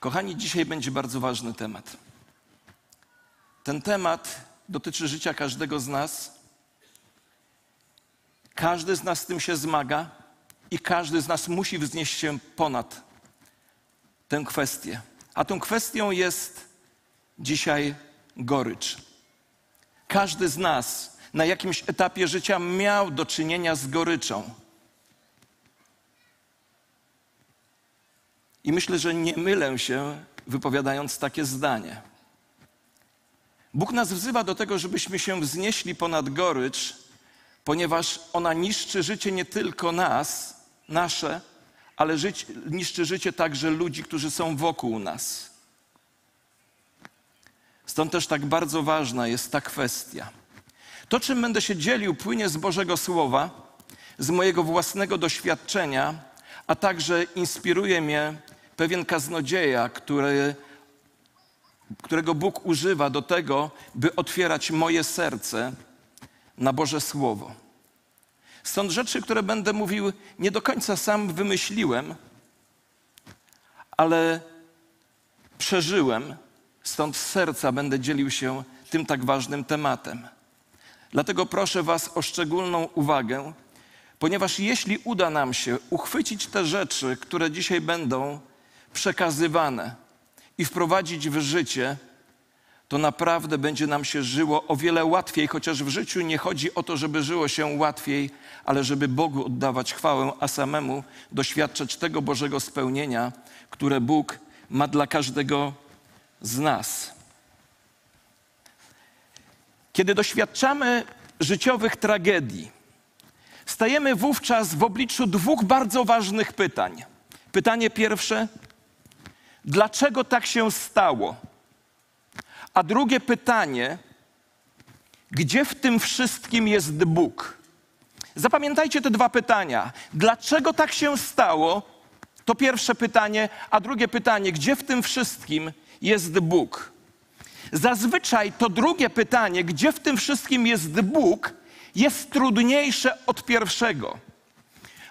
Kochani, dzisiaj będzie bardzo ważny temat. Ten temat dotyczy życia każdego z nas. Każdy z nas z tym się zmaga i każdy z nas musi wznieść się ponad tę kwestię. A tą kwestią jest dzisiaj gorycz. Każdy z nas na jakimś etapie życia miał do czynienia z goryczą. I myślę, że nie mylę się, wypowiadając takie zdanie. Bóg nas wzywa do tego, żebyśmy się wznieśli ponad gorycz, ponieważ ona niszczy życie nie tylko nas, nasze, ale życie, niszczy życie także ludzi, którzy są wokół nas. Stąd też tak bardzo ważna jest ta kwestia. To, czym będę się dzielił, płynie z Bożego Słowa, z mojego własnego doświadczenia, a także inspiruje mnie pewien kaznodzieja, który, którego Bóg używa do tego, by otwierać moje serce na Boże Słowo. Stąd rzeczy, które będę mówił, nie do końca sam wymyśliłem, ale przeżyłem, stąd z serca będę dzielił się tym tak ważnym tematem. Dlatego proszę Was o szczególną uwagę, ponieważ jeśli uda nam się uchwycić te rzeczy, które dzisiaj będą przekazywane i wprowadzić w życie, to naprawdę będzie nam się żyło o wiele łatwiej, chociaż w życiu nie chodzi o to, żeby żyło się łatwiej, ale żeby Bogu oddawać chwałę, a samemu doświadczać tego Bożego spełnienia, które Bóg ma dla każdego z nas. Kiedy doświadczamy życiowych tragedii, stajemy wówczas w obliczu dwóch bardzo ważnych pytań. Pytanie pierwsze: dlaczego tak się stało? A drugie pytanie, gdzie w tym wszystkim jest Bóg? Zapamiętajcie te dwa pytania. Dlaczego tak się stało? To pierwsze pytanie, a drugie pytanie, gdzie w tym wszystkim jest Bóg? Zazwyczaj to drugie pytanie, gdzie w tym wszystkim jest Bóg, jest trudniejsze od pierwszego.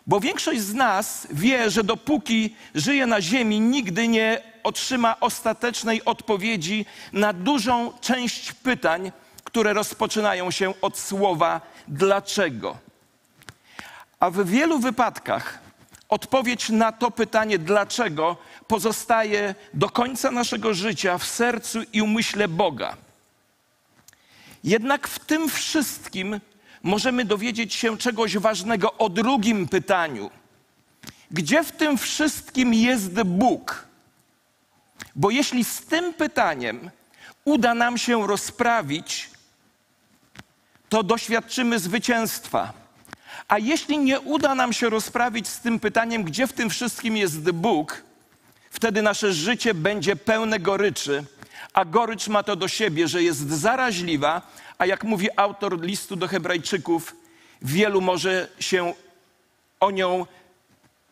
Bo większość z nas wie, że dopóki żyje na Ziemi, nigdy nie otrzyma ostatecznej odpowiedzi na dużą część pytań, które rozpoczynają się od słowa dlaczego. A w wielu wypadkach odpowiedź na to pytanie dlaczego pozostaje do końca naszego życia w sercu i umyśle Boga. Jednak w tym wszystkim możemy dowiedzieć się czegoś ważnego o drugim pytaniu. Gdzie w tym wszystkim jest Bóg? Bo jeśli z tym pytaniem uda nam się rozprawić, to doświadczymy zwycięstwa. A jeśli nie uda nam się rozprawić z tym pytaniem, gdzie w tym wszystkim jest Bóg, wtedy nasze życie będzie pełne goryczy, a gorycz ma to do siebie, że jest zaraźliwa, a jak mówi autor listu do Hebrajczyków, wielu może się o nią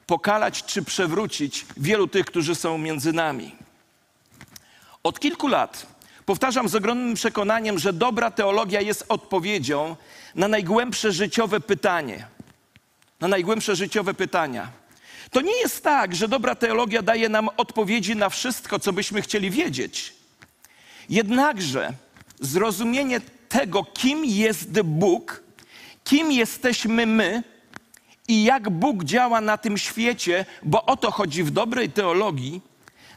pokalać czy przewrócić, wielu tych, którzy są między nami. Od kilku lat powtarzam z ogromnym przekonaniem, że dobra teologia jest odpowiedzią na najgłębsze życiowe pytanie. Na najgłębsze życiowe pytania. To nie jest tak, że dobra teologia daje nam odpowiedzi na wszystko, co byśmy chcieli wiedzieć. Jednakże zrozumienie tego, kim jest Bóg, kim jesteśmy my i jak Bóg działa na tym świecie, bo o to chodzi w dobrej teologii,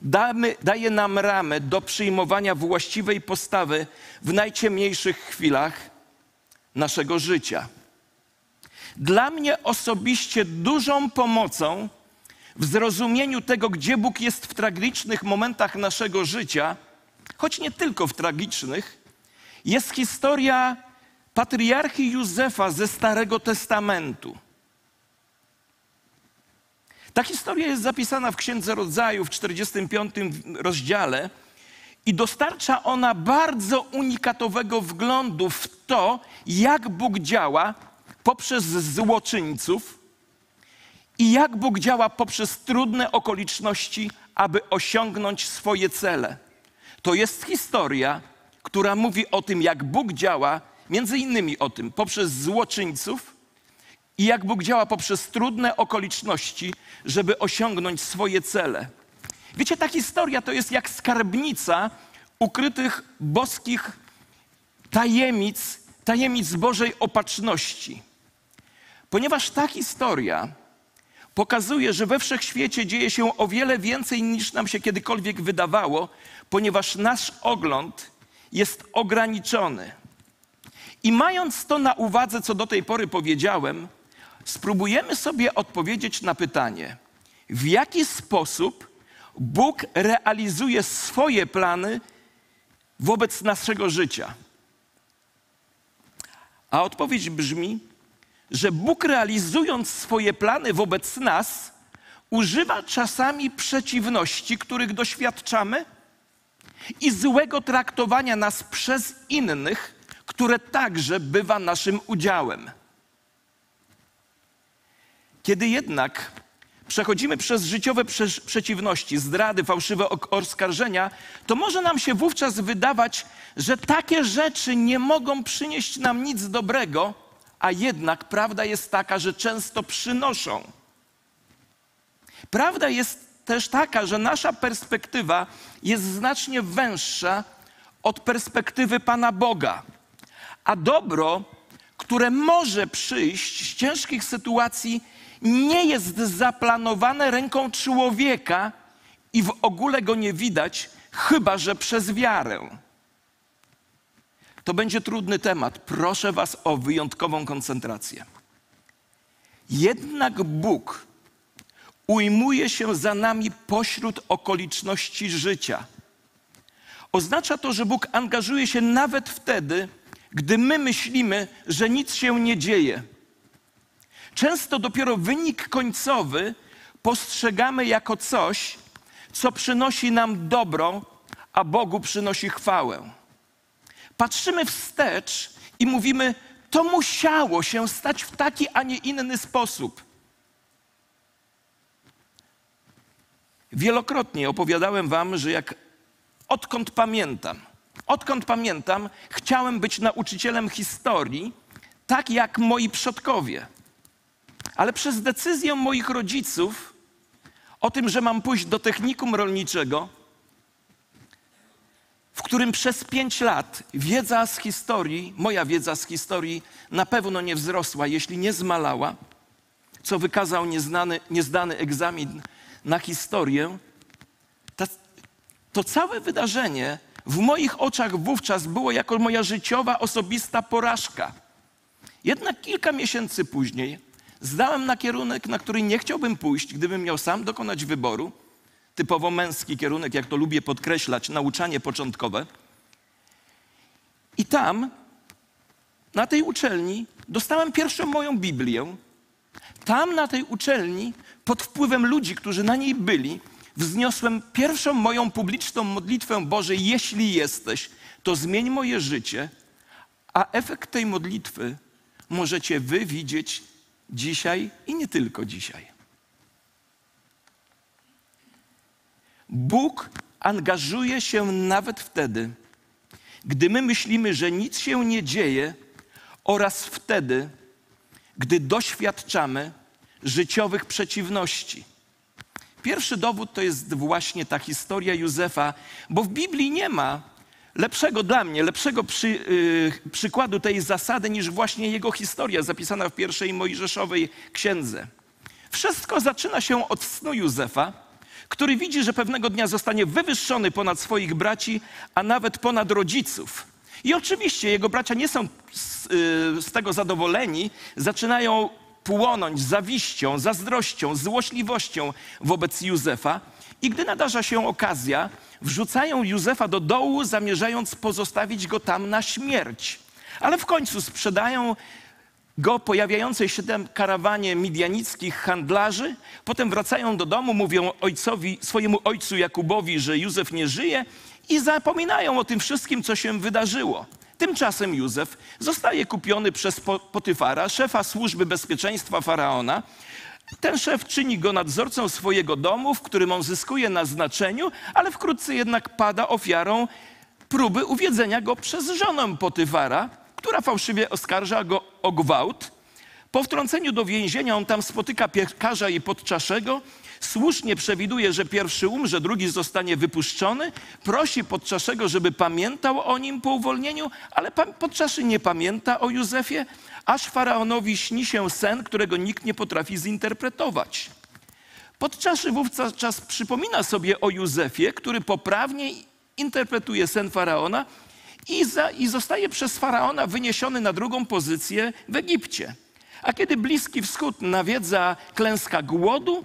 damy, daje nam ramę do przyjmowania właściwej postawy w najciemniejszych chwilach naszego życia. Dla mnie osobiście dużą pomocą w zrozumieniu tego, gdzie Bóg jest w tragicznych momentach naszego życia, choć nie tylko w tragicznych, jest historia patriarchy Józefa ze Starego Testamentu. Ta historia jest zapisana w Księdze Rodzaju w 45 rozdziale i dostarcza ona bardzo unikatowego wglądu w to, jak Bóg działa poprzez złoczyńców i jak Bóg działa poprzez trudne okoliczności, aby osiągnąć swoje cele. To jest historia, która mówi o tym, jak Bóg działa, między innymi o tym, poprzez złoczyńców i jak Bóg działa poprzez trudne okoliczności, żeby osiągnąć swoje cele. Wiecie, ta historia to jest jak skarbnica ukrytych boskich tajemnic, tajemnic Bożej opatrzności. Ponieważ ta historia pokazuje, że we wszechświecie dzieje się o wiele więcej niż nam się kiedykolwiek wydawało, ponieważ nasz ogląd jest ograniczony. I mając to na uwadze, co do tej pory powiedziałem, spróbujemy sobie odpowiedzieć na pytanie, w jaki sposób Bóg realizuje swoje plany wobec naszego życia. A odpowiedź brzmi, że Bóg realizując swoje plany wobec nas, używa czasami przeciwności, których doświadczamy, i złego traktowania nas przez innych, które także bywa naszym udziałem. Kiedy jednak przechodzimy przez życiowe prze przeciwności, zdrady, fałszywe oskarżenia, to może nam się wówczas wydawać, że takie rzeczy nie mogą przynieść nam nic dobrego, a jednak prawda jest taka, że często przynoszą. Prawda jest też taka, że nasza perspektywa jest znacznie węższa od perspektywy Pana Boga. A dobro, które może przyjść z ciężkich sytuacji, nie jest zaplanowane ręką człowieka i w ogóle go nie widać, chyba że przez wiarę. To będzie trudny temat. Proszę Was o wyjątkową koncentrację. Jednak Bóg ujmuje się za nami pośród okoliczności życia. Oznacza to, że Bóg angażuje się nawet wtedy, gdy my myślimy, że nic się nie dzieje. Często dopiero wynik końcowy postrzegamy jako coś, co przynosi nam dobro, a Bogu przynosi chwałę. Patrzymy wstecz i mówimy, to musiało się stać w taki, a nie inny sposób. Wielokrotnie opowiadałem Wam, że jak odkąd pamiętam, odkąd pamiętam, chciałem być nauczycielem historii, tak jak moi przodkowie. Ale przez decyzję moich rodziców o tym, że mam pójść do technikum rolniczego, w którym przez pięć lat wiedza z historii, moja wiedza z historii na pewno nie wzrosła, jeśli nie zmalała, co wykazał nieznany, niezdany egzamin na historię, to, całe wydarzenie w moich oczach wówczas było jako moja życiowa, osobista porażka. Jednak kilka miesięcy później zdałem na kierunek, na który nie chciałbym pójść, gdybym miał sam dokonać wyboru. Typowo męski kierunek, jak to lubię podkreślać, nauczanie początkowe. I tam, na tej uczelni, dostałem pierwszą moją Biblię. Tam, na tej uczelni, pod wpływem ludzi, którzy na niej byli, wzniosłem pierwszą moją publiczną modlitwę Boże, jeśli jesteś, to zmień moje życie, a efekt tej modlitwy możecie wy widzieć dzisiaj i nie tylko dzisiaj. Bóg angażuje się nawet wtedy, gdy my myślimy, że nic się nie dzieje, oraz wtedy, gdy doświadczamy życiowych przeciwności. Pierwszy dowód to jest właśnie ta historia Józefa, bo w Biblii nie ma lepszego dla mnie, lepszego przy, yy, przykładu tej zasady niż właśnie jego historia zapisana w pierwszej Mojżeszowej księdze. Wszystko zaczyna się od snu Józefa, który widzi, że pewnego dnia zostanie wywyższony ponad swoich braci, a nawet ponad rodziców. I oczywiście jego bracia nie są z, yy, z tego zadowoleni, zaczynają płonąć zawiścią, zazdrością, złośliwością wobec Józefa. I gdy nadarza się okazja, wrzucają Józefa do dołu, zamierzając pozostawić go tam na śmierć. Ale w końcu sprzedają go pojawiającej się tam karawanie midianickich handlarzy. Potem wracają do domu, mówią ojcowi, swojemu ojcu Jakubowi, że Józef nie żyje i zapominają o tym wszystkim, co się wydarzyło. Tymczasem Józef zostaje kupiony przez Potyfara, szefa służby bezpieczeństwa faraona. Ten szef czyni go nadzorcą swojego domu, w którym on zyskuje na znaczeniu, ale wkrótce jednak pada ofiarą próby uwiedzenia go przez żonę Potyfara, która fałszywie oskarża go o gwałt. Po wtrąceniu do więzienia on tam spotyka piekarza i podczaszego, słusznie przewiduje, że pierwszy umrze, drugi zostanie wypuszczony. Prosi podczaszego, żeby pamiętał o nim po uwolnieniu, ale podczaszy nie pamięta o Józefie, aż faraonowi śni się sen, którego nikt nie potrafi zinterpretować. Podczaszy wówczas przypomina sobie o Józefie, który poprawnie interpretuje sen faraona i, za, i zostaje przez faraona wyniesiony na drugą pozycję w Egipcie. A kiedy Bliski Wschód nawiedza klęska głodu,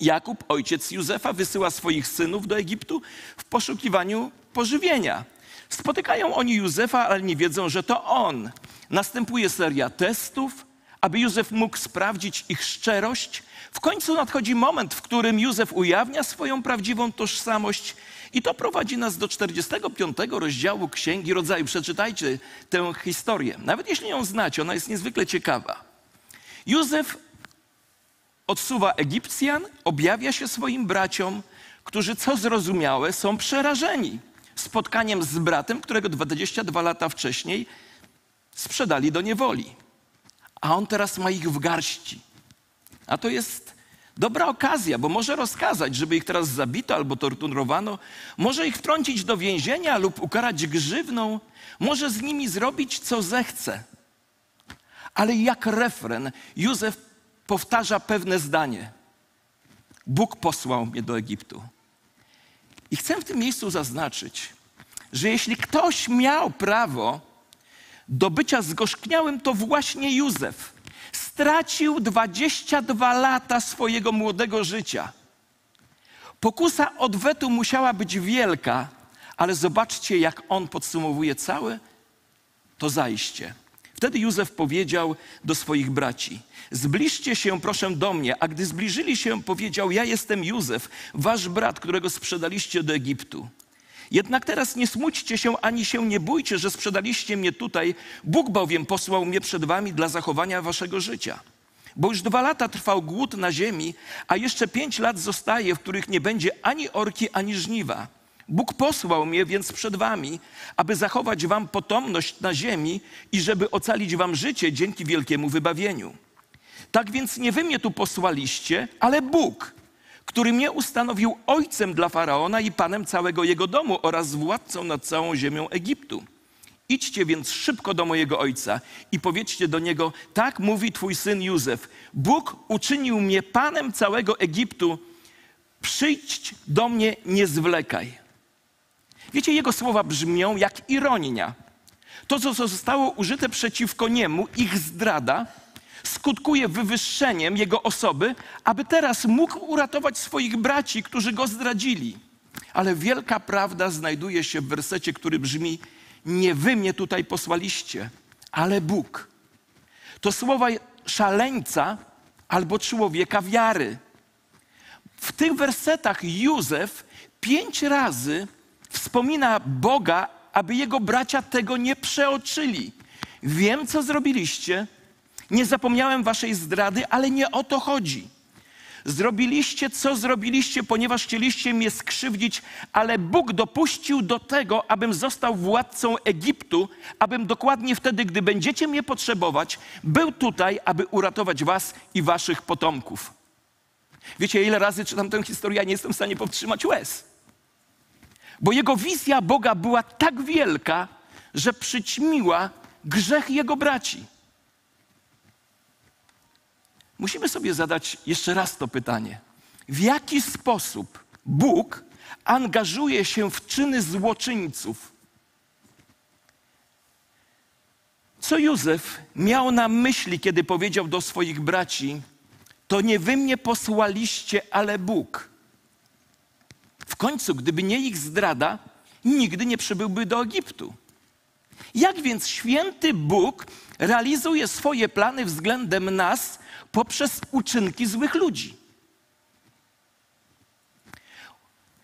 Jakub, ojciec Józefa, wysyła swoich synów do Egiptu w poszukiwaniu pożywienia. Spotykają oni Józefa, ale nie wiedzą, że to on. Następuje seria testów, aby Józef mógł sprawdzić ich szczerość. W końcu nadchodzi moment, w którym Józef ujawnia swoją prawdziwą tożsamość i to prowadzi nas do 45 rozdziału Księgi Rodzaju. Przeczytajcie tę historię. Nawet jeśli ją znacie, ona jest niezwykle ciekawa. Józef odsuwa Egipcjan, objawia się swoim braciom, którzy, co zrozumiałe, są przerażeni spotkaniem z bratem, którego 22 lata wcześniej sprzedali do niewoli. A on teraz ma ich w garści. A to jest dobra okazja, bo może rozkazać, żeby ich teraz zabito albo torturowano, może ich wtrącić do więzienia lub ukarać grzywną, może z nimi zrobić, co zechce. Ale jak refren, Józef powtarza pewne zdanie. Bóg posłał mnie do Egiptu. I chcę w tym miejscu zaznaczyć, że jeśli ktoś miał prawo do bycia zgorzkniałym, to właśnie Józef. Stracił 22 lata swojego młodego życia. Pokusa odwetu musiała być wielka, ale zobaczcie, jak on podsumowuje całe to zajście. Wtedy Józef powiedział do swoich braci: Zbliżcie się proszę do mnie. A gdy zbliżyli się, powiedział: Ja jestem Józef, wasz brat, którego sprzedaliście do Egiptu. Jednak teraz nie smućcie się ani się nie bójcie, że sprzedaliście mnie tutaj. Bóg bowiem posłał mnie przed wami dla zachowania waszego życia. Bo już dwa lata trwał głód na ziemi, a jeszcze pięć lat zostaje, w których nie będzie ani orki, ani żniwa. Bóg posłał mnie więc przed wami, aby zachować wam potomność na ziemi i żeby ocalić wam życie dzięki wielkiemu wybawieniu. Tak więc nie wy mnie tu posłaliście, ale Bóg, który mnie ustanowił ojcem dla faraona i panem całego jego domu oraz władcą nad całą ziemią Egiptu. Idźcie więc szybko do mojego ojca i powiedzcie do niego: Tak mówi twój syn Józef. Bóg uczynił mnie panem całego Egiptu. Przyjdź do mnie, nie zwlekaj. Wiecie, jego słowa brzmią jak ironia. To, co zostało użyte przeciwko niemu, ich zdrada, skutkuje wywyższeniem jego osoby, aby teraz mógł uratować swoich braci, którzy go zdradzili. Ale wielka prawda znajduje się w wersecie, który brzmi: Nie wy mnie tutaj posłaliście, ale Bóg. To słowa szaleńca albo człowieka wiary. W tych wersetach Józef pięć razy wspomina Boga, aby jego bracia tego nie przeoczyli. Wiem, co zrobiliście. Nie zapomniałem waszej zdrady, ale nie o to chodzi. Zrobiliście, co zrobiliście, ponieważ chcieliście mnie skrzywdzić, ale Bóg dopuścił do tego, abym został władcą Egiptu, abym dokładnie wtedy, gdy będziecie mnie potrzebować, był tutaj, aby uratować was i waszych potomków. Wiecie, ile razy czytam tę historię, ja nie jestem w stanie powstrzymać łez. Bo jego wizja Boga była tak wielka, że przyćmiła grzech jego braci. Musimy sobie zadać jeszcze raz to pytanie. W jaki sposób Bóg angażuje się w czyny złoczyńców? Co Józef miał na myśli, kiedy powiedział do swoich braci: To nie wy mnie posłaliście, ale Bóg. W końcu, gdyby nie ich zdrada, nigdy nie przybyłby do Egiptu. Jak więc święty Bóg realizuje swoje plany względem nas poprzez uczynki złych ludzi?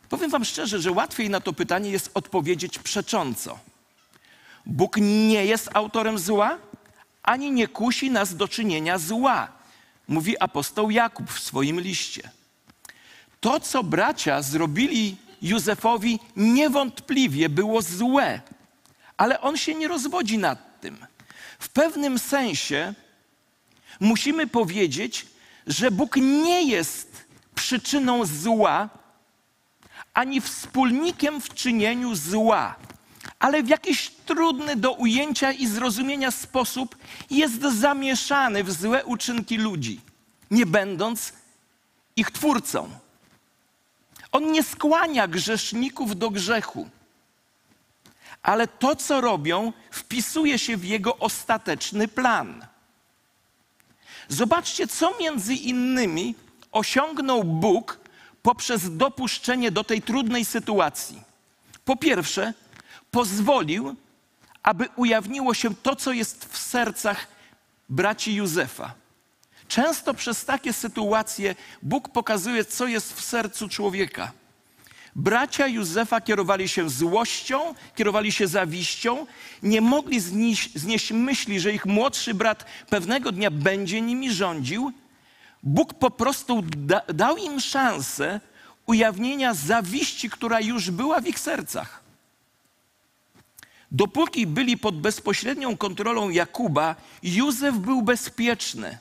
Powiem Wam szczerze, że łatwiej na to pytanie jest odpowiedzieć przecząco. Bóg nie jest autorem zła, ani nie kusi nas do czynienia zła, mówi apostoł Jakub w swoim liście. To, co bracia zrobili Józefowi, niewątpliwie było złe, ale on się nie rozwodzi nad tym. W pewnym sensie musimy powiedzieć, że Bóg nie jest przyczyną zła, ani wspólnikiem w czynieniu zła, ale w jakiś trudny do ujęcia i zrozumienia sposób jest zamieszany w złe uczynki ludzi, nie będąc ich twórcą. On nie skłania grzeszników do grzechu, ale to, co robią, wpisuje się w jego ostateczny plan. Zobaczcie, co między innymi osiągnął Bóg poprzez dopuszczenie do tej trudnej sytuacji. Po pierwsze, pozwolił, aby ujawniło się to, co jest w sercach braci Józefa. Często przez takie sytuacje Bóg pokazuje, co jest w sercu człowieka. Bracia Józefa kierowali się złością, kierowali się zawiścią, nie mogli znieść, znieść myśli, że ich młodszy brat pewnego dnia będzie nimi rządził. Bóg po prostu da, dał im szansę ujawnienia zawiści, która już była w ich sercach. Dopóki byli pod bezpośrednią kontrolą Jakuba, Józef był bezpieczny.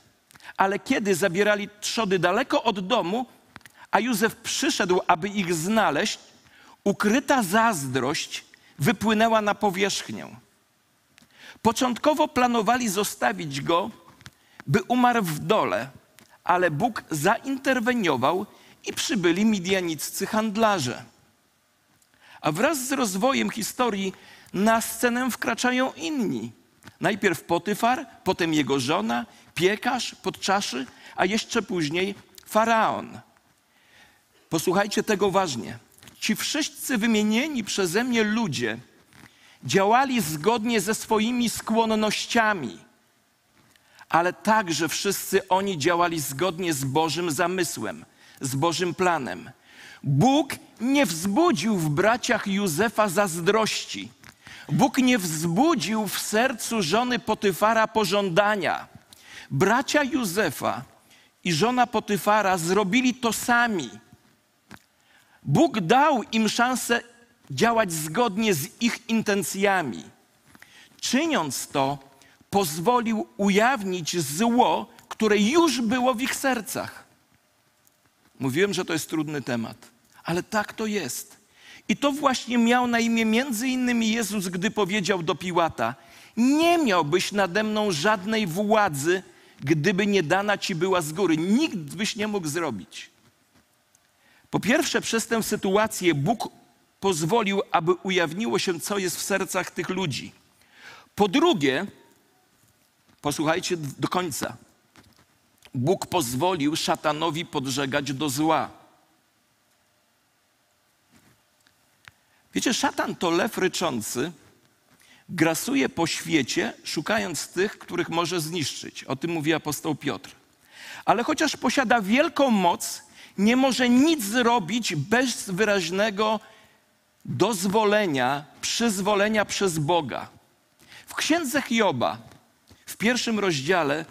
Ale kiedy zabierali trzody daleko od domu, a Józef przyszedł, aby ich znaleźć, ukryta zazdrość wypłynęła na powierzchnię. Początkowo planowali zostawić go, by umarł w dole, ale Bóg zainterweniował i przybyli midianiccy handlarze. A wraz z rozwojem historii na scenę wkraczają inni. Najpierw Potyfar, potem jego żona, piekarz, podczaszy, a jeszcze później faraon. Posłuchajcie tego ważnie. Ci wszyscy wymienieni przeze mnie ludzie działali zgodnie ze swoimi skłonnościami, ale także wszyscy oni działali zgodnie z Bożym zamysłem, z Bożym planem. Bóg nie wzbudził w braciach Józefa zazdrości. Bóg nie wzbudził w sercu żony Potyfara pożądania. Bracia Józefa i żona Potyfara zrobili to sami. Bóg dał im szansę działać zgodnie z ich intencjami. Czyniąc to, pozwolił ujawnić zło, które już było w ich sercach. Mówiłem, że to jest trudny temat, ale tak to jest. I to właśnie miał na imię między innymi Jezus, gdy powiedział do Piłata: Nie miałbyś nade mną żadnej władzy, gdyby nie dana ci była z góry. Nikt byś nie mógł zrobić. Po pierwsze, przez tę sytuację Bóg pozwolił, aby ujawniło się, co jest w sercach tych ludzi. Po drugie, posłuchajcie do końca. Bóg pozwolił szatanowi podżegać do zła. Wiecie, szatan to lew ryczący, grasuje po świecie, szukając tych, których może zniszczyć. O tym mówi apostoł Piotr. Ale chociaż posiada wielką moc, nie może nic zrobić bez wyraźnego dozwolenia, przyzwolenia przez Boga. W księdze Hioba, w pierwszym rozdziale,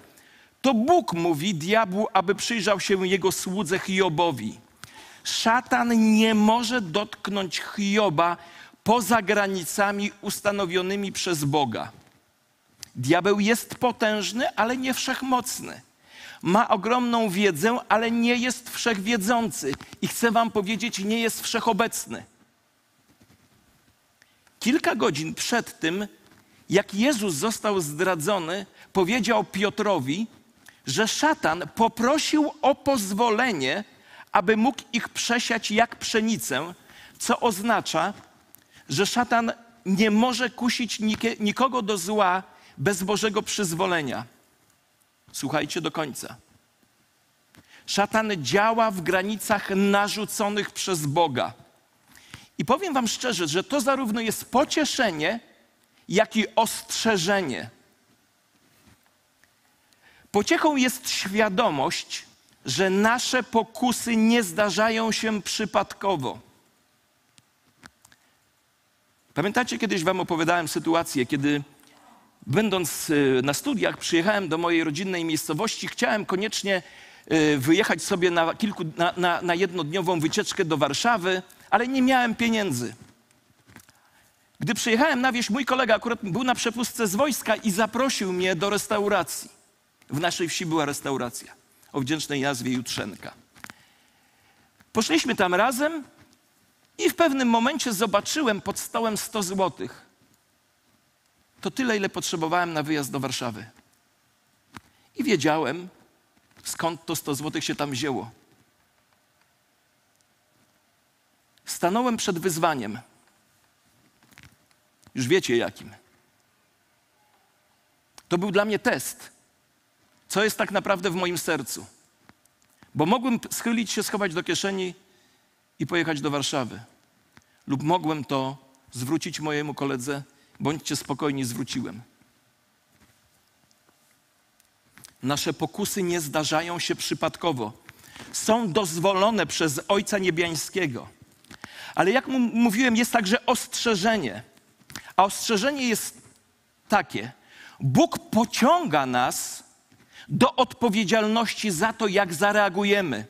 to Bóg mówi diabłu, aby przyjrzał się jego słudze Hiobowi. Szatan nie może dotknąć Hioba poza granicami ustanowionymi przez Boga. Diabeł jest potężny, ale nie wszechmocny. Ma ogromną wiedzę, ale nie jest wszechwiedzący. I chcę Wam powiedzieć, nie jest wszechobecny. Kilka godzin przed tym, jak Jezus został zdradzony, powiedział Piotrowi, że szatan poprosił o pozwolenie, aby mógł ich przesiać jak pszenicę, co oznacza, że szatan nie może kusić nikogo do zła bez Bożego przyzwolenia. Słuchajcie do końca. Szatan działa w granicach narzuconych przez Boga. I powiem Wam szczerze, że to zarówno jest pocieszenie, jak i ostrzeżenie. Pociechą jest świadomość, że nasze pokusy nie zdarzają się przypadkowo. Pamiętacie, kiedyś Wam opowiadałem sytuację, kiedy będąc y, na studiach, przyjechałem do mojej rodzinnej miejscowości, chciałem koniecznie y, wyjechać sobie na, kilku, na, na, na jednodniową wycieczkę do Warszawy, ale nie miałem pieniędzy. Gdy przyjechałem na wieś, mój kolega akurat był na przepustce z wojska i zaprosił mnie do restauracji. W naszej wsi była restauracja o wdzięcznej nazwie Jutrzenka. Poszliśmy tam razem i w pewnym momencie zobaczyłem pod stołem 100 złotych. To tyle, ile potrzebowałem na wyjazd do Warszawy. I wiedziałem, skąd to 100 złotych się tam wzięło. Stanąłem przed wyzwaniem. Już wiecie jakim. To był dla mnie test, co jest tak naprawdę w moim sercu. Bo mogłem schylić się, schować do kieszeni i pojechać do Warszawy. Lub mogłem to zwrócić mojemu koledze, bądźcie spokojni, zwróciłem. Nasze pokusy nie zdarzają się przypadkowo. Są dozwolone przez Ojca Niebiańskiego. Ale jak mówiłem, jest także ostrzeżenie. A ostrzeżenie jest takie: Bóg pociąga nas do odpowiedzialności za to, jak zareagujemy.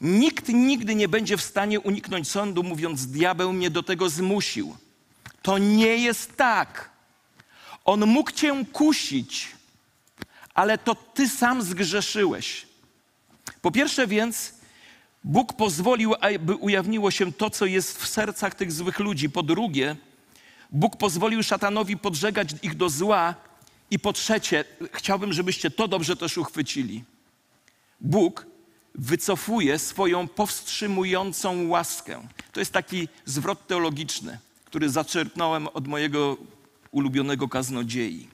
Nikt nigdy nie będzie w stanie uniknąć sądu, mówiąc: Diabeł mnie do tego zmusił. To nie jest tak. On mógł cię kusić, ale to ty sam zgrzeszyłeś. Po pierwsze więc, Bóg pozwolił, aby ujawniło się to, co jest w sercach tych złych ludzi. Po drugie, Bóg pozwolił szatanowi podżegać ich do zła. I po trzecie, chciałbym, żebyście to dobrze też uchwycili. Bóg wycofuje swoją powstrzymującą łaskę. To jest taki zwrot teologiczny, który zaczerpnąłem od mojego ulubionego kaznodziei.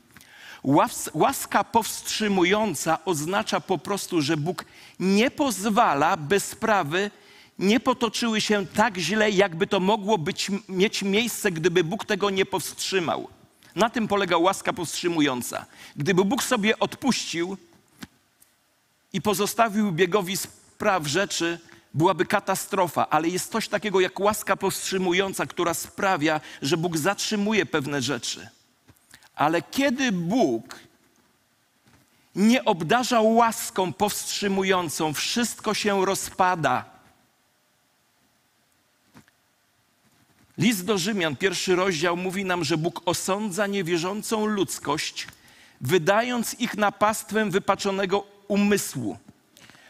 Łaska powstrzymująca oznacza po prostu, że Bóg nie pozwala, by sprawy nie potoczyły się tak źle, jakby to mogło być, mieć miejsce, gdyby Bóg tego nie powstrzymał. Na tym polega łaska powstrzymująca. Gdyby Bóg sobie odpuścił i pozostawił biegowi spraw rzeczy, byłaby katastrofa, ale jest coś takiego jak łaska powstrzymująca, która sprawia, że Bóg zatrzymuje pewne rzeczy. Ale kiedy Bóg nie obdarza łaską powstrzymującą, wszystko się rozpada. List do Rzymian, pierwszy rozdział, mówi nam, że Bóg osądza niewierzącą ludzkość, wydając ich na pastwę wypaczonego umysłu.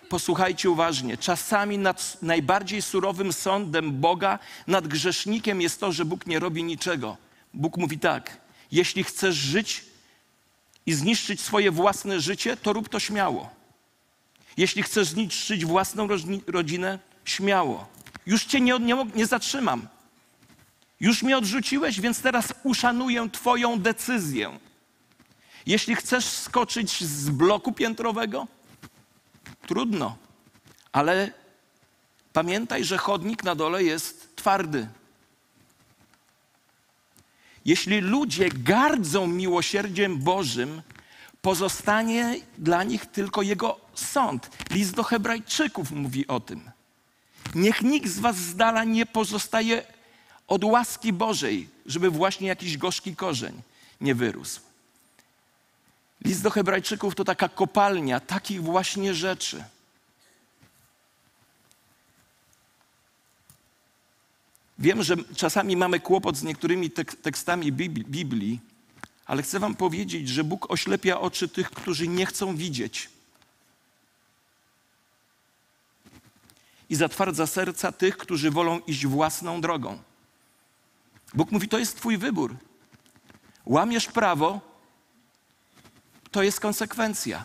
Posłuchajcie uważnie. Czasami nad najbardziej surowym sądem Boga nad grzesznikiem jest to, że Bóg nie robi niczego. Bóg mówi tak: jeśli chcesz żyć i zniszczyć swoje własne życie, to rób to śmiało. Jeśli chcesz zniszczyć własną rodzinę, śmiało. Już cię nie, nie, nie zatrzymam. Już mnie odrzuciłeś, więc teraz uszanuję Twoją decyzję. Jeśli chcesz skoczyć z bloku piętrowego, trudno, ale pamiętaj, że chodnik na dole jest twardy. Jeśli ludzie gardzą miłosierdziem Bożym, pozostanie dla nich tylko Jego sąd. List do Hebrajczyków mówi o tym. Niech nikt z Was z dala nie pozostaje od łaski Bożej, żeby właśnie jakiś gorzki korzeń nie wyrósł. List do Hebrajczyków to taka kopalnia takich właśnie rzeczy. Wiem, że czasami mamy kłopot z niektórymi tekstami Biblii, ale chcę Wam powiedzieć, że Bóg oślepia oczy tych, którzy nie chcą widzieć. I zatwardza serca tych, którzy wolą iść własną drogą. Bóg mówi: To jest Twój wybór. Łamiesz prawo, to jest konsekwencja.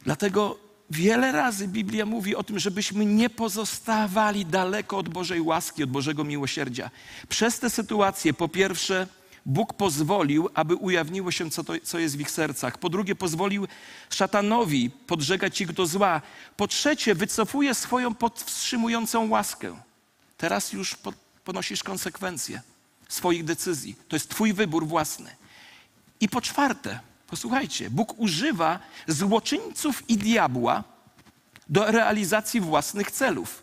Dlatego Wiele razy Biblia mówi o tym, żebyśmy nie pozostawali daleko od Bożej łaski, od Bożego miłosierdzia. Przez te sytuacje, po pierwsze, Bóg pozwolił, aby ujawniło się, co, to, co jest w ich sercach. Po drugie, pozwolił szatanowi podżegać ich do zła. Po trzecie, wycofuje swoją podwstrzymującą łaskę. Teraz już ponosisz konsekwencje swoich decyzji. To jest Twój wybór własny. I po czwarte, Posłuchajcie, Bóg używa złoczyńców i diabła do realizacji własnych celów.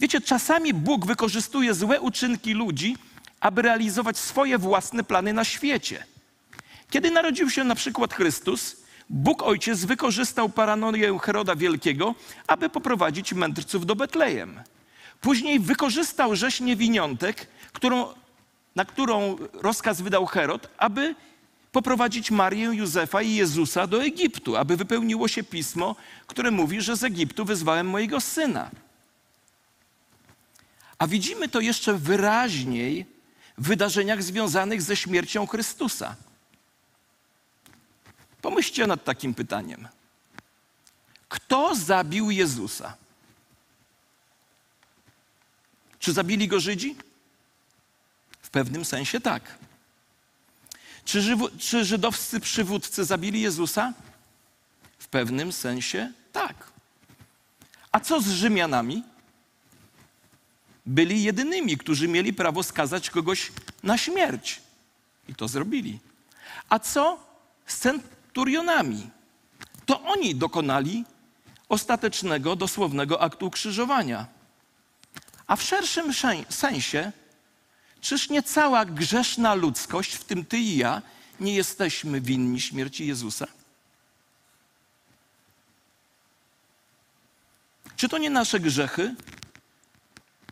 Wiecie, czasami Bóg wykorzystuje złe uczynki ludzi, aby realizować swoje własne plany na świecie. Kiedy narodził się na przykład Chrystus, Bóg Ojciec wykorzystał paranoję Heroda Wielkiego, aby poprowadzić mędrców do Betlejem. Później wykorzystał rzeź niewiniątek, którą, na którą rozkaz wydał Herod, aby poprowadzić Marię, Józefa i Jezusa do Egiptu, aby wypełniło się pismo, które mówi, że z Egiptu wyzwałem mojego syna. A widzimy to jeszcze wyraźniej w wydarzeniach związanych ze śmiercią Chrystusa. Pomyślcie nad takim pytaniem. Kto zabił Jezusa? Czy zabili go Żydzi? W pewnym sensie tak. Czy, żywo, czy żydowscy przywódcy zabili Jezusa? W pewnym sensie tak. A co z Rzymianami? Byli jedynymi, którzy mieli prawo skazać kogoś na śmierć. I to zrobili. A co z centurionami? To oni dokonali ostatecznego, dosłownego aktu ukrzyżowania. A w szerszym sensie, czyż nie cała grzeszna ludzkość, w tym ty i ja, nie jesteśmy winni śmierci Jezusa? Czy to nie nasze grzechy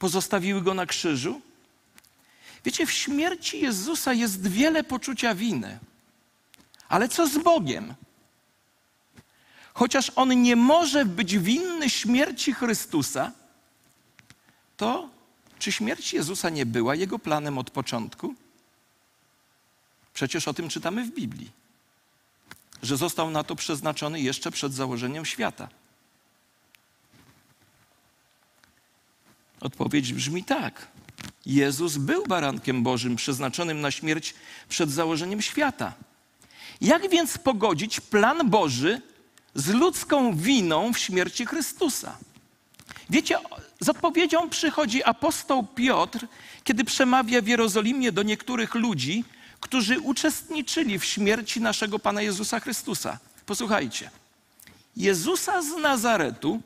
pozostawiły go na krzyżu? Wiecie, w śmierci Jezusa jest wiele poczucia winy. Ale co z Bogiem? Chociaż on nie może być winny śmierci Chrystusa, to czy śmierć Jezusa nie była jego planem od początku? Przecież o tym czytamy w Biblii, że został na to przeznaczony jeszcze przed założeniem świata. Odpowiedź brzmi tak. Jezus był barankiem Bożym przeznaczonym na śmierć przed założeniem świata. Jak więc pogodzić plan Boży z ludzką winą w śmierci Chrystusa? Wiecie, z odpowiedzią przychodzi apostoł Piotr, kiedy przemawia w Jerozolimie do niektórych ludzi, którzy uczestniczyli w śmierci naszego Pana Jezusa Chrystusa. Posłuchajcie. Jezusa z Nazaretu,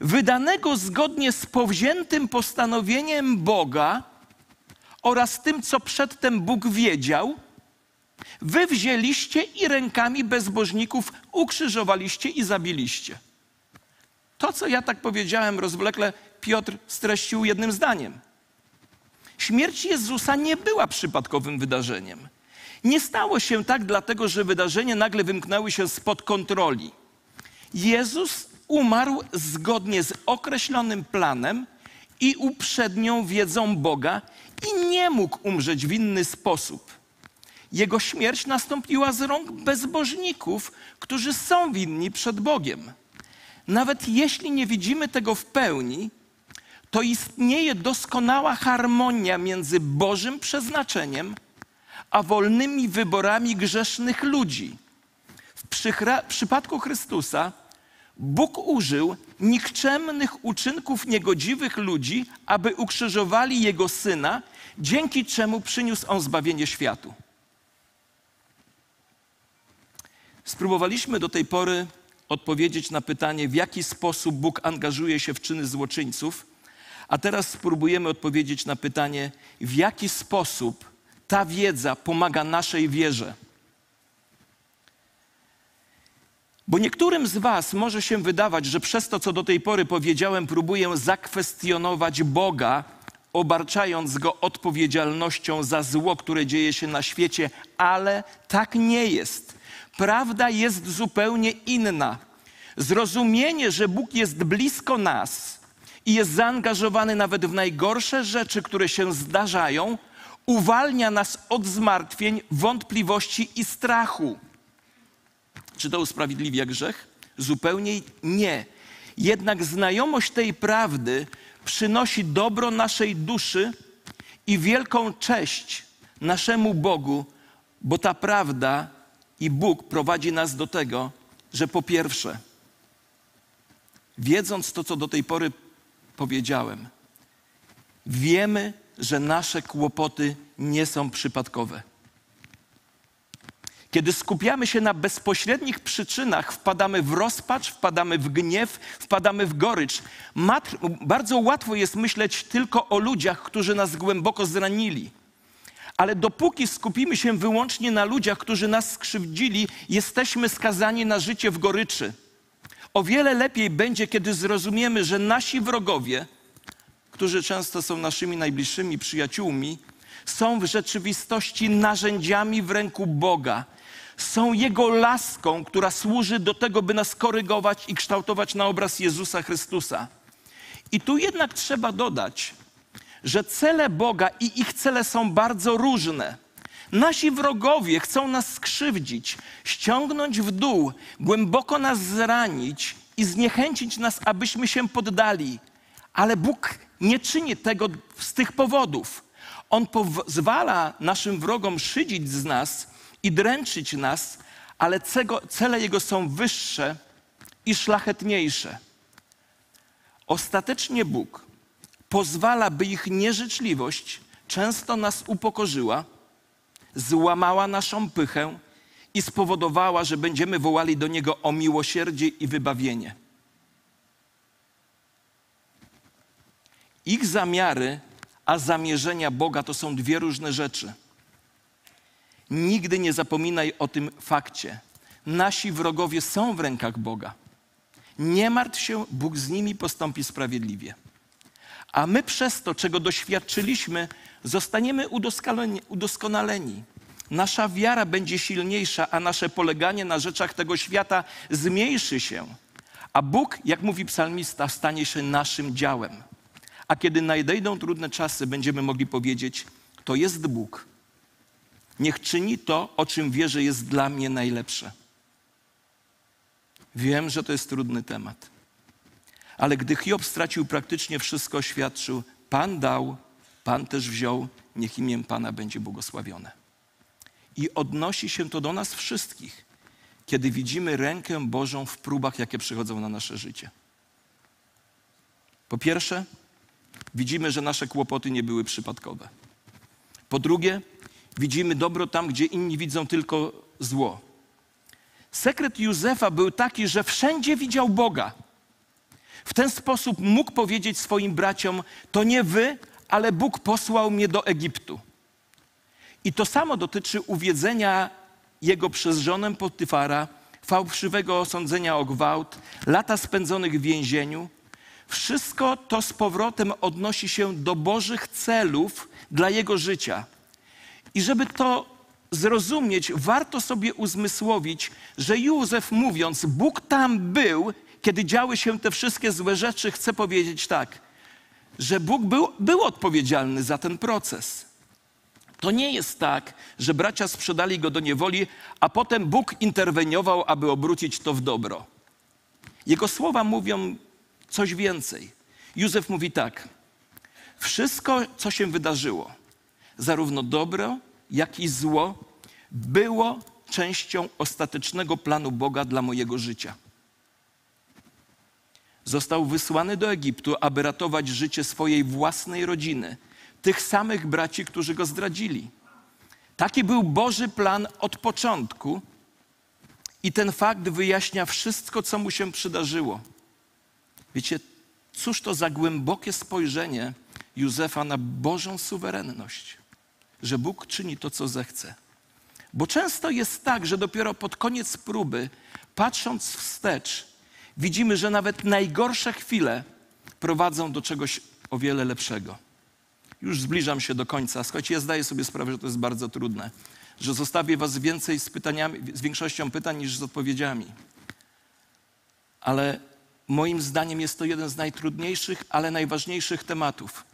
wydanego zgodnie z powziętym postanowieniem Boga oraz tym, co przedtem Bóg wiedział, wy wzięliście i rękami bezbożników ukrzyżowaliście i zabiliście. To, co ja tak powiedziałem rozwlekle, Piotr streścił jednym zdaniem. Śmierć Jezusa nie była przypadkowym wydarzeniem. Nie stało się tak dlatego, że wydarzenie nagle wymknęły się spod kontroli. Jezus umarł zgodnie z określonym planem i uprzednią wiedzą Boga i nie mógł umrzeć w inny sposób. Jego śmierć nastąpiła z rąk bezbożników, którzy są winni przed Bogiem. Nawet jeśli nie widzimy tego w pełni, to istnieje doskonała harmonia między Bożym przeznaczeniem a wolnymi wyborami grzesznych ludzi. W przypadku Chrystusa Bóg użył nikczemnych uczynków niegodziwych ludzi, aby ukrzyżowali Jego Syna, dzięki czemu przyniósł On zbawienie światu. Spróbowaliśmy do tej pory odpowiedzieć na pytanie, w jaki sposób Bóg angażuje się w czyny złoczyńców, a teraz spróbujemy odpowiedzieć na pytanie, w jaki sposób ta wiedza pomaga naszej wierze. Bo niektórym z Was może się wydawać, że przez to, co do tej pory powiedziałem, próbuję zakwestionować Boga, obarczając go odpowiedzialnością za zło, które dzieje się na świecie, ale tak nie jest. Prawda jest zupełnie inna. Zrozumienie, że Bóg jest blisko nas i jest zaangażowany nawet w najgorsze rzeczy, które się zdarzają, uwalnia nas od zmartwień, wątpliwości i strachu. Czy to usprawiedliwia grzech? Zupełnie nie. Jednak znajomość tej prawdy przynosi dobro naszej duszy i wielką cześć naszemu Bogu, bo ta prawda i Bóg prowadzi nas do tego, że po pierwsze, wiedząc to, co do tej pory powiedziałem, wiemy, że nasze kłopoty nie są przypadkowe. Kiedy skupiamy się na bezpośrednich przyczynach, wpadamy w rozpacz, wpadamy w gniew, wpadamy w gorycz. Mat bardzo łatwo jest myśleć tylko o ludziach, którzy nas głęboko zranili. Ale dopóki skupimy się wyłącznie na ludziach, którzy nas skrzywdzili, jesteśmy skazani na życie w goryczy. O wiele lepiej będzie, kiedy zrozumiemy, że nasi wrogowie, którzy często są naszymi najbliższymi przyjaciółmi, są w rzeczywistości narzędziami w ręku Boga. Są Jego laską, która służy do tego, by nas korygować i kształtować na obraz Jezusa Chrystusa. I tu jednak trzeba dodać, że cele Boga i ich cele są bardzo różne. Nasi wrogowie chcą nas skrzywdzić, ściągnąć w dół, głęboko nas zranić i zniechęcić nas, abyśmy się poddali. Ale Bóg nie czyni tego z tych powodów. On pozwala naszym wrogom szydzić z nas i dręczyć nas, ale cele Jego są wyższe i szlachetniejsze. Ostatecznie Bóg pozwala, by ich nieżyczliwość często nas upokorzyła, złamała naszą pychę i spowodowała, że będziemy wołali do Niego o miłosierdzie i wybawienie. Ich zamiary, a zamierzenia Boga to są dwie różne rzeczy. Nigdy nie zapominaj o tym fakcie. Nasi wrogowie są w rękach Boga. Nie martw się, Bóg z nimi postąpi sprawiedliwie. A my przez to, czego doświadczyliśmy, zostaniemy udoskonaleni. Nasza wiara będzie silniejsza, a nasze poleganie na rzeczach tego świata zmniejszy się. A Bóg, jak mówi psalmista, stanie się naszym działem. A kiedy nadejdą trudne czasy, będziemy mogli powiedzieć: To jest Bóg. Niech czyni to, o czym wie, że jest dla mnie najlepsze. Wiem, że to jest trudny temat. Ale gdy Hiob stracił praktycznie wszystko, oświadczył: Pan dał, Pan też wziął, niech imię Pana będzie błogosławione. I odnosi się to do nas wszystkich, kiedy widzimy rękę Bożą w próbach, jakie przychodzą na nasze życie. Po pierwsze, widzimy, że nasze kłopoty nie były przypadkowe. Po drugie, widzimy dobro tam, gdzie inni widzą tylko zło. Sekret Józefa był taki, że wszędzie widział Boga. W ten sposób mógł powiedzieć swoim braciom: To nie wy, ale Bóg posłał mnie do Egiptu. I to samo dotyczy uwiedzenia jego przez żonę Potyfara, fałszywego osądzenia o gwałt, lata spędzonych w więzieniu. Wszystko to z powrotem odnosi się do Bożych celów dla jego życia. I żeby to zrozumieć, warto sobie uzmysłowić, że Józef mówiąc, Bóg tam był, kiedy działy się te wszystkie złe rzeczy, chce powiedzieć tak, że Bóg był, był odpowiedzialny za ten proces. To nie jest tak, że bracia sprzedali go do niewoli, a potem Bóg interweniował, aby obrócić to w dobro. Jego słowa mówią coś więcej. Józef mówi tak: Wszystko, co się wydarzyło, zarówno dobro, jak i zło, było częścią ostatecznego planu Boga dla mojego życia. Został wysłany do Egiptu, aby ratować życie swojej własnej rodziny, tych samych braci, którzy go zdradzili. Taki był Boży plan od początku, i ten fakt wyjaśnia wszystko, co mu się przydarzyło. Wiecie, cóż to za głębokie spojrzenie Józefa na Bożą suwerenność, że Bóg czyni to, co zechce. Bo często jest tak, że dopiero pod koniec próby, patrząc wstecz, widzimy, że nawet najgorsze chwile prowadzą do czegoś o wiele lepszego. Już zbliżam się do końca. Słuchajcie, ja zdaję sobie sprawę, że to jest bardzo trudne, że zostawię was więcej z pytaniami, z większością pytań niż z odpowiedziami. Ale moim zdaniem jest to jeden z najtrudniejszych, ale najważniejszych tematów.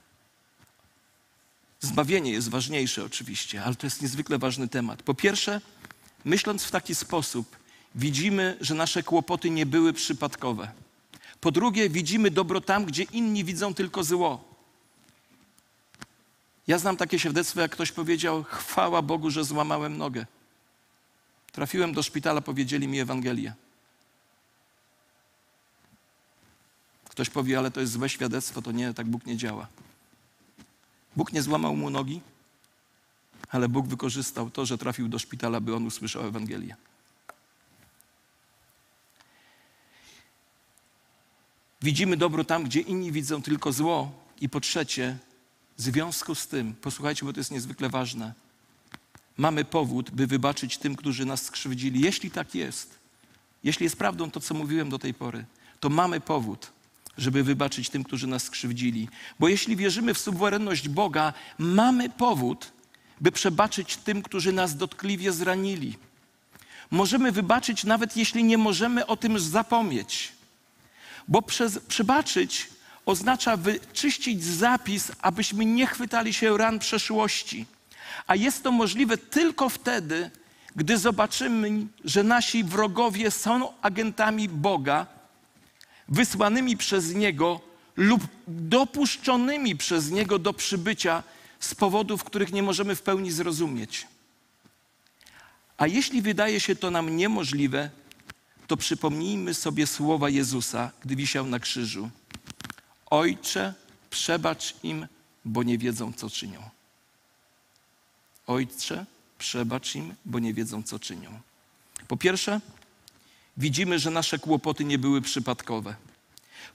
Zbawienie jest ważniejsze oczywiście, ale to jest niezwykle ważny temat. Po pierwsze, myśląc w taki sposób, widzimy, że nasze kłopoty nie były przypadkowe. Po drugie, widzimy dobro tam, gdzie inni widzą tylko zło. Ja znam takie świadectwo, jak ktoś powiedział: Chwała Bogu, że złamałem nogę. Trafiłem do szpitala, powiedzieli mi Ewangelię. Ktoś powie, ale to jest złe świadectwo, to nie, tak Bóg nie działa. Bóg nie złamał mu nogi, ale Bóg wykorzystał to, że trafił do szpitala, by on usłyszał Ewangelię. Widzimy dobro tam, gdzie inni widzą tylko zło. I po trzecie, w związku z tym, posłuchajcie, bo to jest niezwykle ważne, mamy powód, by wybaczyć tym, którzy nas skrzywdzili. Jeśli tak jest, jeśli jest prawdą to, co mówiłem do tej pory, to mamy powód, żeby wybaczyć tym, którzy nas skrzywdzili. Bo jeśli wierzymy w suwerenność Boga, mamy powód, by przebaczyć tym, którzy nas dotkliwie zranili. Możemy wybaczyć, nawet jeśli nie możemy o tym zapomnieć. Bo przez, przebaczyć oznacza wyczyścić zapis, abyśmy nie chwytali się ran przeszłości. A jest to możliwe tylko wtedy, gdy zobaczymy, że nasi wrogowie są agentami Boga, wysłanymi przez Niego lub dopuszczonymi przez Niego do przybycia z powodów, których nie możemy w pełni zrozumieć. A jeśli wydaje się to nam niemożliwe, to przypomnijmy sobie słowa Jezusa, gdy wisiał na krzyżu. Ojcze, przebacz im, bo nie wiedzą, co czynią. Ojcze, przebacz im, bo nie wiedzą, co czynią. Po pierwsze, widzimy, że nasze kłopoty nie były przypadkowe.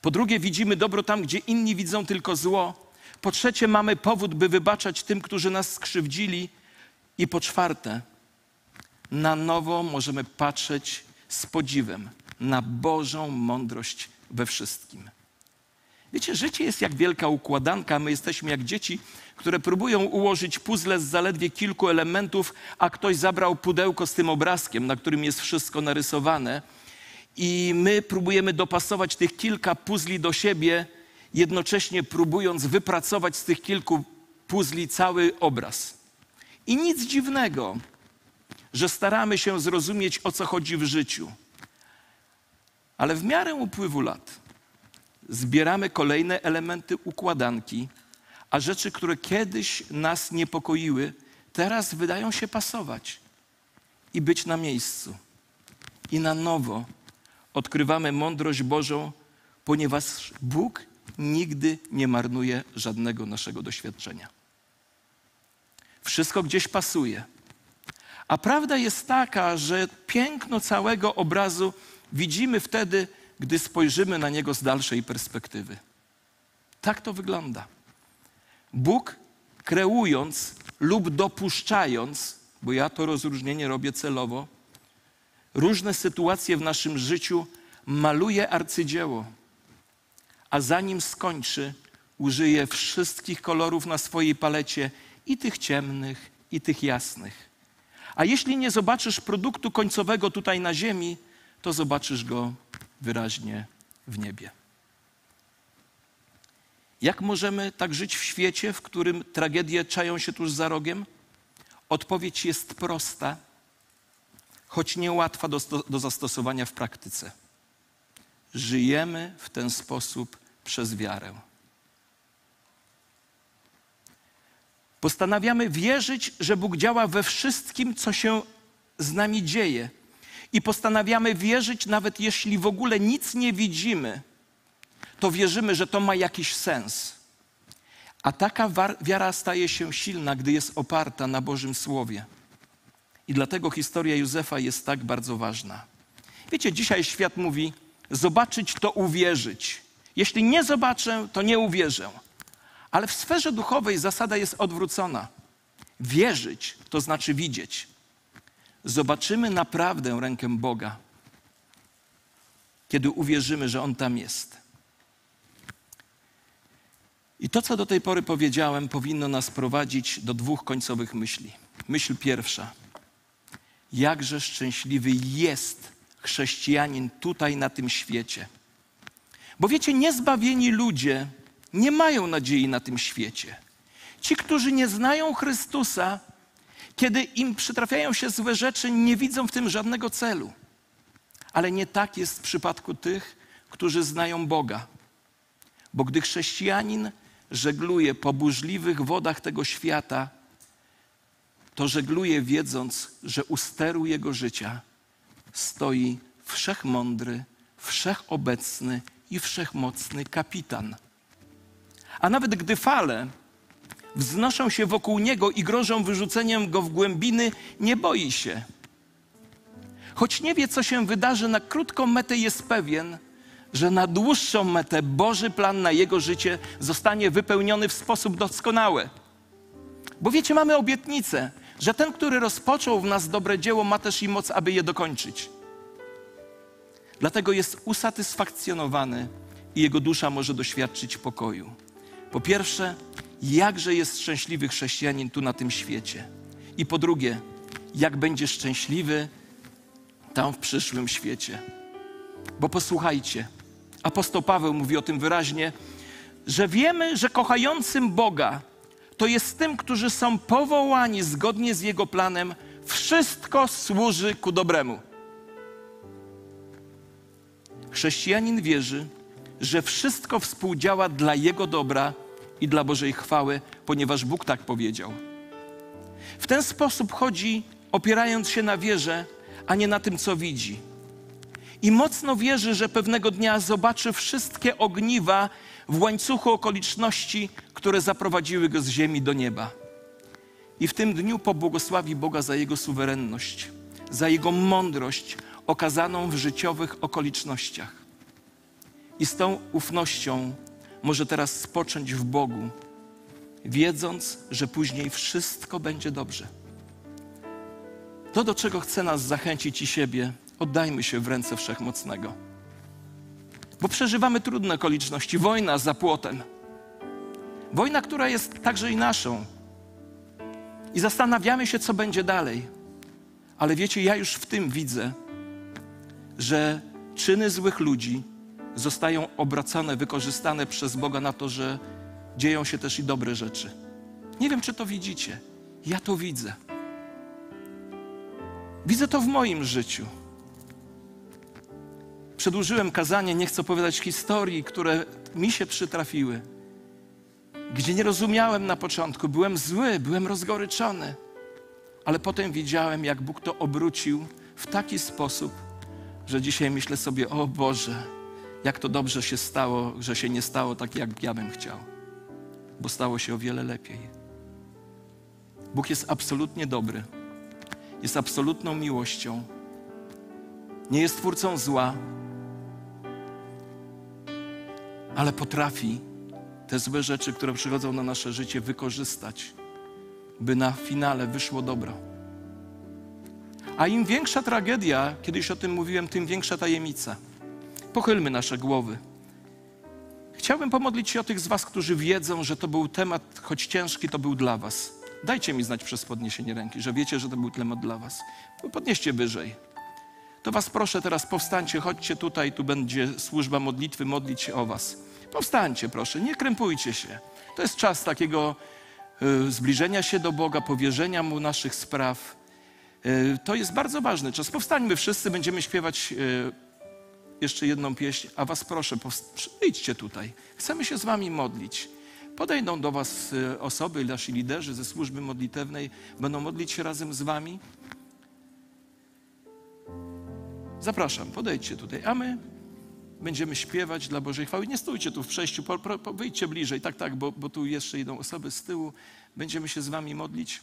Po drugie, widzimy dobro tam, gdzie inni widzą tylko zło. Po trzecie, mamy powód, by wybaczać tym, którzy nas skrzywdzili. I po czwarte, na nowo możemy patrzeć z podziwem na Bożą mądrość we wszystkim. Wiecie, życie jest jak wielka układanka, my jesteśmy jak dzieci, które próbują ułożyć puzzle z zaledwie kilku elementów, a ktoś zabrał pudełko z tym obrazkiem, na którym jest wszystko narysowane. I my próbujemy dopasować tych kilka puzli do siebie, jednocześnie próbując wypracować z tych kilku puzli cały obraz. I nic dziwnego, że staramy się zrozumieć, o co chodzi w życiu. Ale w miarę upływu lat zbieramy kolejne elementy układanki, a rzeczy, które kiedyś nas niepokoiły, teraz wydają się pasować i być na miejscu. I na nowo odkrywamy mądrość Bożą, ponieważ Bóg nigdy nie marnuje żadnego naszego doświadczenia. Wszystko gdzieś pasuje. A prawda jest taka, że piękno całego obrazu widzimy wtedy, gdy spojrzymy na niego z dalszej perspektywy. Tak to wygląda. Bóg kreując lub dopuszczając, bo ja to rozróżnienie robię celowo, różne sytuacje w naszym życiu maluje arcydzieło, a zanim skończy, użyje wszystkich kolorów na swojej palecie i tych ciemnych, i tych jasnych. A jeśli nie zobaczysz produktu końcowego tutaj na ziemi, to zobaczysz go wyraźnie w niebie. Jak możemy tak żyć w świecie, w którym tragedie czają się tuż za rogiem? Odpowiedź jest prosta, choć niełatwa do, do zastosowania w praktyce. Żyjemy w ten sposób przez wiarę. Postanawiamy wierzyć, że Bóg działa we wszystkim, co się z nami dzieje. I postanawiamy wierzyć, nawet jeśli w ogóle nic nie widzimy, to wierzymy, że to ma jakiś sens. A taka wiara staje się silna, gdy jest oparta na Bożym Słowie. I dlatego historia Józefa jest tak bardzo ważna. Wiecie, dzisiaj świat mówi: zobaczyć to uwierzyć. Jeśli nie zobaczę, to nie uwierzę. Ale w sferze duchowej zasada jest odwrócona. Wierzyć to znaczy widzieć. Zobaczymy naprawdę rękę Boga, kiedy uwierzymy, że On tam jest. I to, co do tej pory powiedziałem, powinno nas prowadzić do dwóch końcowych myśli. Myśl pierwsza. Jakże szczęśliwy jest chrześcijanin tutaj na tym świecie. Bo wiecie, niezbawieni ludzie nie mają nadziei na tym świecie. Ci, którzy nie znają Chrystusa, kiedy im przytrafiają się złe rzeczy, nie widzą w tym żadnego celu. Ale nie tak jest w przypadku tych, którzy znają Boga. Bo gdy chrześcijanin żegluje po burzliwych wodach tego świata, to żegluje wiedząc, że u steru jego życia stoi wszechmądry, wszechobecny i wszechmocny kapitan. A nawet gdy fale wznoszą się wokół niego i grożą wyrzuceniem go w głębiny, nie boi się. Choć nie wie, co się wydarzy, na krótką metę jest pewien, że na dłuższą metę Boży plan na jego życie zostanie wypełniony w sposób doskonały. Bo wiecie, mamy obietnicę, że ten, który rozpoczął w nas dobre dzieło, ma też i moc, aby je dokończyć. Dlatego jest usatysfakcjonowany i jego dusza może doświadczyć pokoju. Po pierwsze, jakże jest szczęśliwy chrześcijanin tu na tym świecie. I po drugie, jak będzie szczęśliwy tam w przyszłym świecie. Bo posłuchajcie, apostoł Paweł mówi o tym wyraźnie, że wiemy, że kochającym Boga to jest tym, którzy są powołani zgodnie z Jego planem, wszystko służy ku dobremu. Chrześcijanin wierzy, że wszystko współdziała dla Jego dobra i dla Bożej chwały, ponieważ Bóg tak powiedział. W ten sposób chodzi, opierając się na wierze, a nie na tym, co widzi. I mocno wierzy, że pewnego dnia zobaczy wszystkie ogniwa w łańcuchu okoliczności, które zaprowadziły go z ziemi do nieba. I w tym dniu pobłogosławi Boga za jego suwerenność, za jego mądrość okazaną w życiowych okolicznościach. I z tą ufnością może teraz spocząć w Bogu, wiedząc, że później wszystko będzie dobrze. To, do czego chce nas zachęcić i siebie, oddajmy się w ręce Wszechmocnego. Bo przeżywamy trudne okoliczności. Wojna za płotem. Wojna, która jest także i naszą. I zastanawiamy się, co będzie dalej. Ale wiecie, ja już w tym widzę, że czyny złych ludzi zostają obracane, wykorzystane przez Boga na to, że dzieją się też i dobre rzeczy. Nie wiem, czy to widzicie. Ja to widzę. Widzę to w moim życiu. Przedłużyłem kazanie, nie chcę opowiadać historii, które mi się przytrafiły, gdzie nie rozumiałem na początku, byłem zły, byłem rozgoryczony, ale potem widziałem, jak Bóg to obrócił w taki sposób, że dzisiaj myślę sobie: O Boże, jak to dobrze się stało, że się nie stało tak, jak ja bym chciał, bo stało się o wiele lepiej. Bóg jest absolutnie dobry, jest absolutną miłością, nie jest twórcą zła, ale potrafi te złe rzeczy, które przychodzą na nasze życie, wykorzystać, by na finale wyszło dobro. A im większa tragedia, kiedyś o tym mówiłem, tym większa tajemnica. Pochylmy nasze głowy. Chciałbym pomodlić się o tych z Was, którzy wiedzą, że to był temat, choć ciężki, to był dla Was. Dajcie mi znać przez podniesienie ręki, że wiecie, że to był temat dla Was. Podnieście wyżej. To Was proszę teraz, powstańcie, chodźcie tutaj, tu będzie służba modlitwy, modlić się o Was. Powstańcie, proszę, nie krępujcie się. To jest czas takiego y, zbliżenia się do Boga, powierzenia Mu naszych spraw. Y, to jest bardzo ważny czas. Powstańmy wszyscy, będziemy śpiewać y, jeszcze jedną pieśń, a Was proszę, przyjdźcie tutaj. Chcemy się z Wami modlić. Podejdą do Was y, osoby, nasi liderzy ze służby modlitewnej, będą modlić się razem z Wami. Zapraszam, podejdźcie tutaj, a my będziemy śpiewać dla Bożej chwały. Nie stójcie tu w przejściu, po, po, wyjdźcie bliżej, tak, tak, bo, bo tu jeszcze idą osoby z tyłu. Będziemy się z Wami modlić.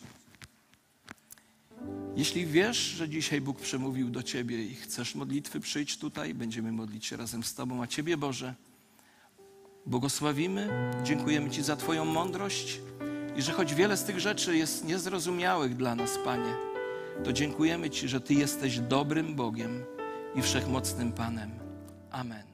Jeśli wiesz, że dzisiaj Bóg przemówił do Ciebie i chcesz modlitwy, przyjdź tutaj, będziemy modlić się razem z Tobą, a Ciebie, Boże, błogosławimy, dziękujemy Ci za Twoją mądrość i że choć wiele z tych rzeczy jest niezrozumiałych dla nas, Panie, to dziękujemy Ci, że Ty jesteś dobrym Bogiem i wszechmocnym Panem. Amen.